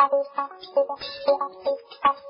cabeça, tudo, tudo, tudo, tudo.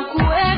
Yeah.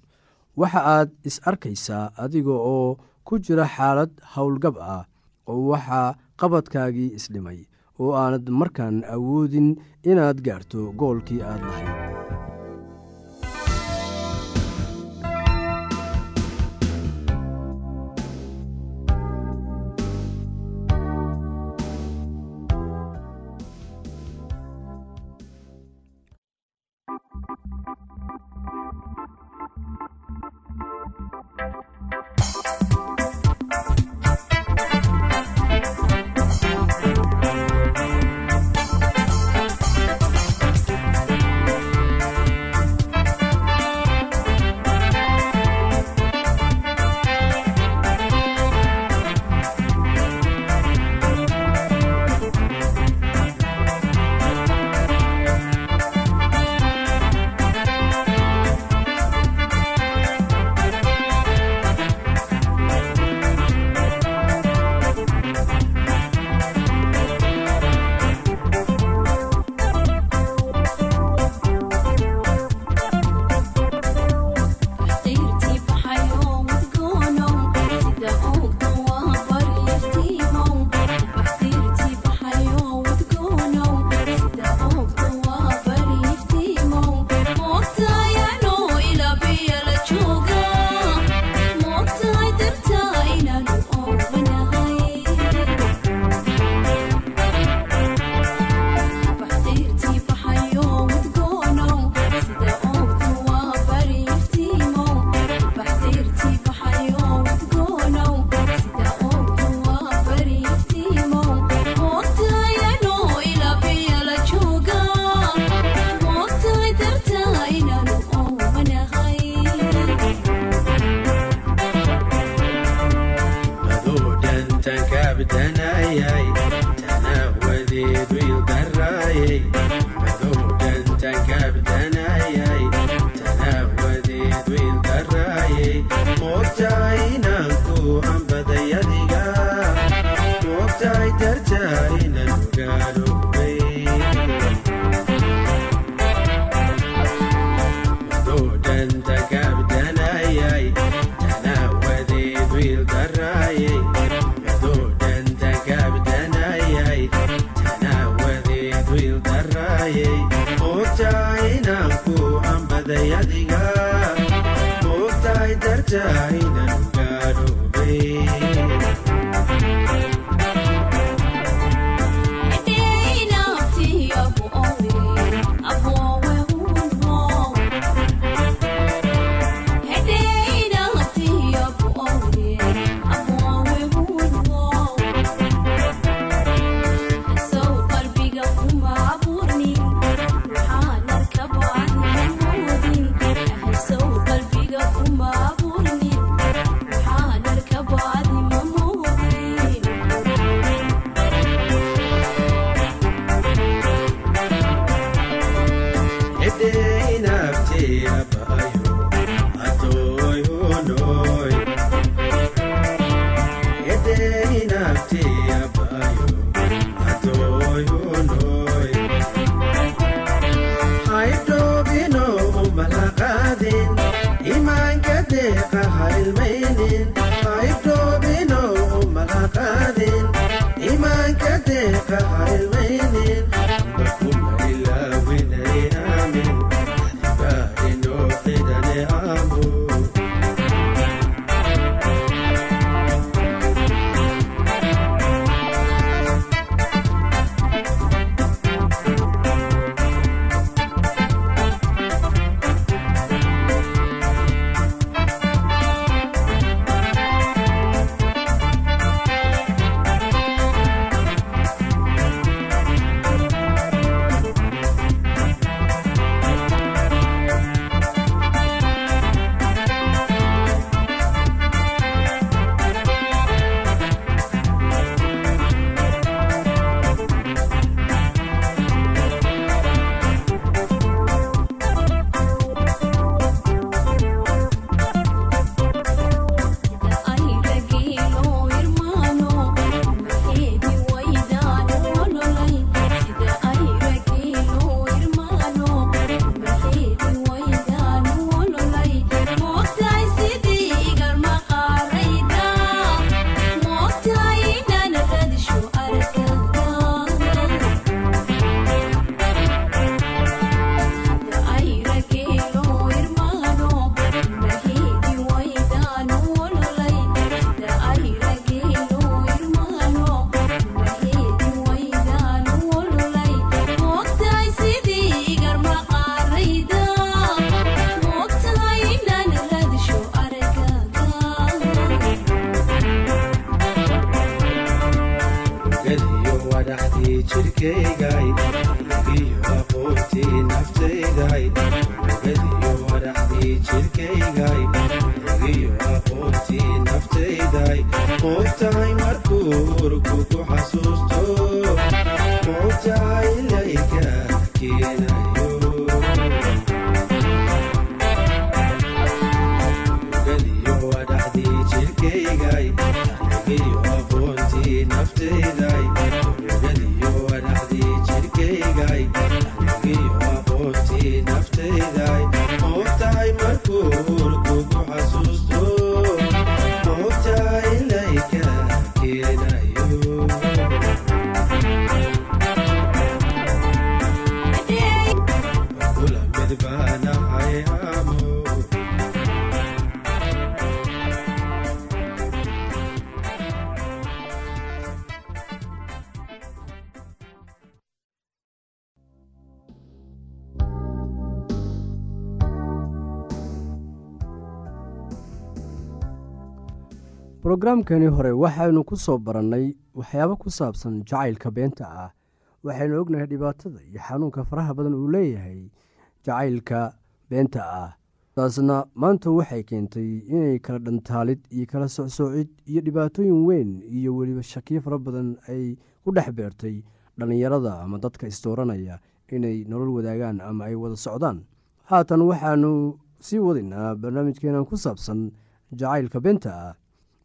waxa aad is arkaysaa adiga oo ku jira xaalad howlgab ah oo waxaa qabadkaagii isdhimay oo aanad markaan awoodin inaad gaarto goolkii aad lahayd qalbiga yeah. Brogaraamkani hore waxaynu ku soo barannay waxyaabo ku saabsan jacaylka beenta ah. Waxaynu ognahay dhibaatada iyo xanuunka faraha badan uu leeyahay jacaylka beenta ah. Taasna maanta waxay keentay inay kala dhantaalid iyo kala socsoocid iyo dhibaatooyin weyn iyo weliba shakiyo fara badan ay ku dhex beertay dhallinyarada ama dadka isdooranaya inay nolol wadaagaan ama ay wada socdaan. Haatan waxaanu sii wadaynaa barnaamijkeenan ku saabsan jacaylka beenta ah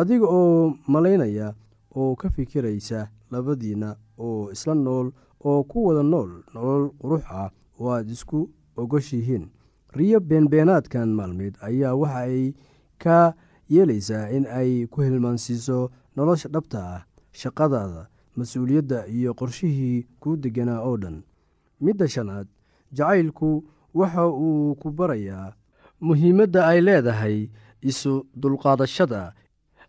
adiga oo malaynaya oo ka fikiraysa labadiinna oo isla nool oo ku wada nool nolol qurux ah oo aad isku ogoshihiin. Riyo beenbeenaadkan maalmeed ayaa waxa ay ka yeelaysaa in ay ku hilmaansiiso nolosha dhabta ah shaqadaada mas'uuliyadda iyo qorshihii kuu deganaa oo dhan. Midda shanaad jacaylku waxa uu ku barayaa muhiimadda ay leedahay isu dulqaadashada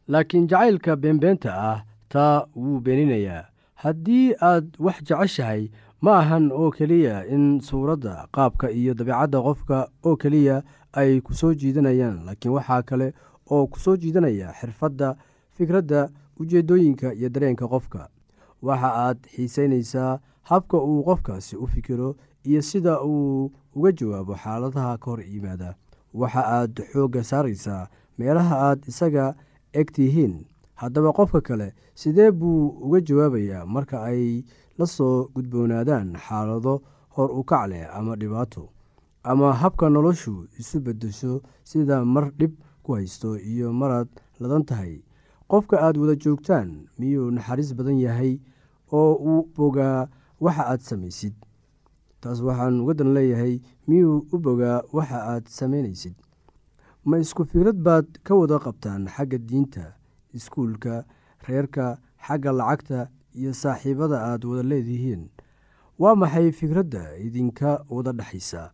laakiin jacaylka beenbeenta ah taa wuu beeninayaa. Haddii aad wax jeceshahay ma ahan oo keliya in suuradda qaabka iyo dabeicadda qofka oo keliya ay ku soo jiidanayaan laakiin waxaa kale oo ku soo jiidanaya xirfadda fikradda ujeeddooyinka iyo dareenka qofka. Waxa aad xiisaynaysaa habka uu qofkaasi u fikiro iyo sida uu uga jawaabo xaaladaha ka hor yimaada. Waxa aad xoogga saaraysaa meelaha aad isaga eg tihiin. Haddaba qofka kale sidee buu uga jawaabayaa marka ay la soo gudboonaadaan xaalado hor u kac leh ama dhibaato ama habka noloshu isu beddesho sida mar dhib ku haysto iyo maraad ladan tahay? Qofka aad wada joogtaan miyuu naxariis badan yahay oo uu bogaa waxa aad samaysid? Taas waxaan ugadan leeyahay miyuu u bogaa waxa aad samaynaysid ma isku fikrad baad ka wada qabtaan xagga diinta iskuulka reerka xagga lacagta iyo saaxiibada aad wada leedihiin. Waa maxay fikradda idinka wada dhexaysa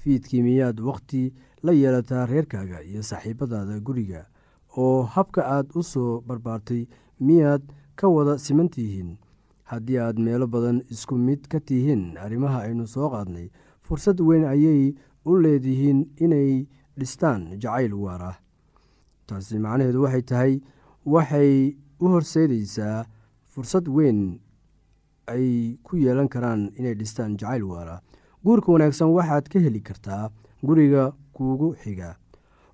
fiidkii miyaad wakhti la yeelataa reerkaaga iyo saaxiibadaada guriga? Oo habka aad u soo barbaartay miyaad ka wada siman tihiin haddii aad meelo badan isku mid ka tihiin arrimaha aynu soo qaadnay fursad weyn ayay u leedihiin inay dhistaan jacayl waar ah taasi macnaheedu waxay tahay waxay u horseedaysaa fursad weyn ay ku yeelan karaan inay dhistaan jacayl waar ah guurka wanaagsan waxaad ka heli kartaa guriga kuugu xiga.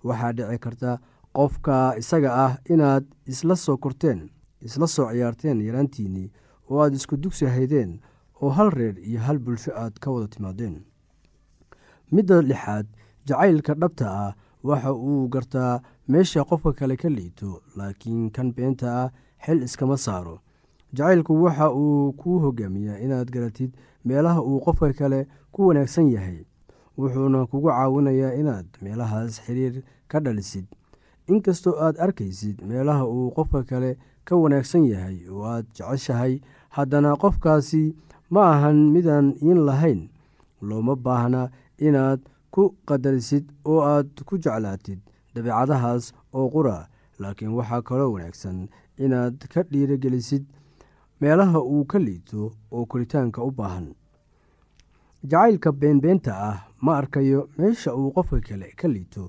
Waxaa dhici karta qofka isaga ah inaad isla soo korteen isla soo ciyaarteen yaraantiinnii oo aad isku dugsi haydeen oo hal reer iyo hal bulsho aad ka wada timaadeen. Midda lixaad jacaylka dhabta ah waxa uu gartaa meesha qofka kale ka liito laakiin kan beenta ah xil iskama saaro. Jacaylku waxa uu kuu hogaamiyaa inaad garatid meelaha uu qofka kale ku wanaagsan yahay wuxuuna kugu caawinayaa inaad meelahaas xiriir ka dhalisid. Inkastoo aad arkaysid meelaha uu qofka kale ka wanaagsan yahay oo aad jeceshahay haddana qofkaasi ma ahan midaan iin lahayn. Looma baahna inaad ku qadarisid oo aad ku jeclaatid dabeecadahaas oo qura laakiin waxaa kaloo wanaagsan inaad ka dhiirogelisid meelaha uu ka liito oo koritaanka u baahan. Jacaylka beenbeenta ah ma arkayo meesha uu qofka kale ka liito.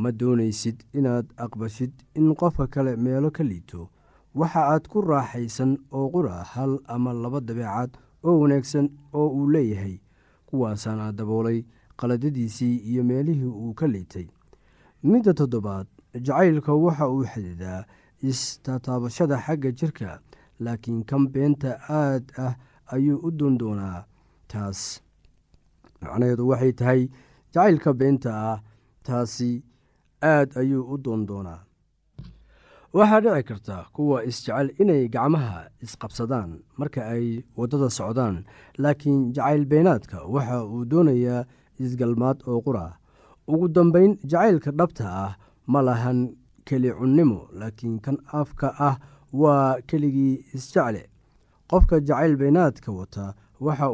Ma doonaysid inaad aqbashid in qofka kale meelo ka liito. Waxa aad ku raaxaysan oo qura hal ama laba dabeecad oo wanaagsan oo uu leeyahay kuwaasaana daboolay qaladadiisii iyo meelihii uu ka liitay. Midda toddobaad jacaylka waxa uu xididaa istataabashada xagga jirka laakiin kan beenta aad ah ayuu u doondoonaa taas macnaheedu waxay tahay jacaylka beenta ah taasi aad ayuu u doondoonaa waxaa dhici karta kuwa isjecel inay gacmaha isqabsadaan marka ay waddada socdaan laakiin jacayl beenaadka waxa uu doonayaa isgalmaad oo qura. Ugu dambeyn jacaylka dhabta ah ma lahan keli cunnimo laakiin kan afka ah waa keligii isjecle qofka jacayl beenaadka wata waxa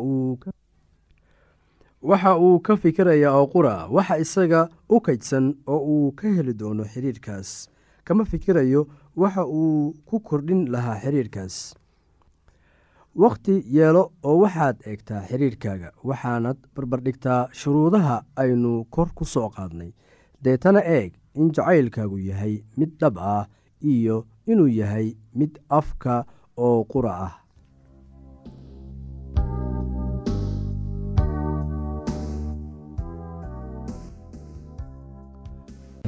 uu ka fikirayaa oo qura waxa isaga u kaydsan oo uu ka heli doono xiriirkaas. Kama fikirayo waxa uu ku kordhin lahaa xiriirkaas wakhti yeelo oo waxaad eegtaa xiriirkaaga waxaanad barbardhigtaa shuruudaha aynu kor ku soo qaadnay. Deetana eeg in jacaylkaagu yahay mid dhab ah iyo inuu yahay mid afka oo qura ah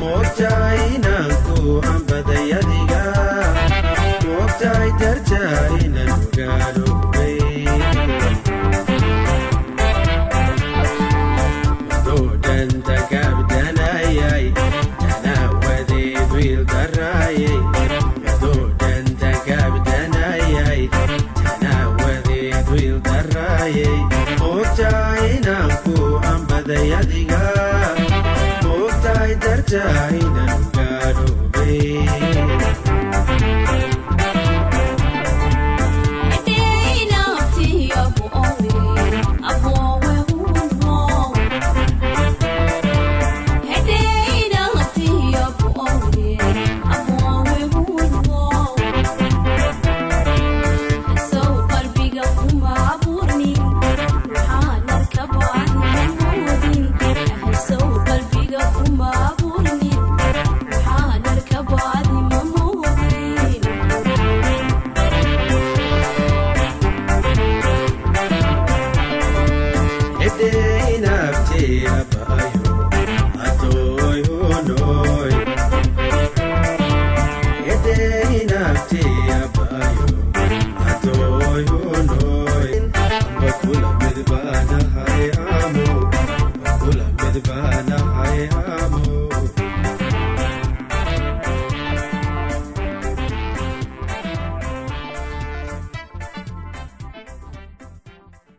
moogtahay inaan ku ambaday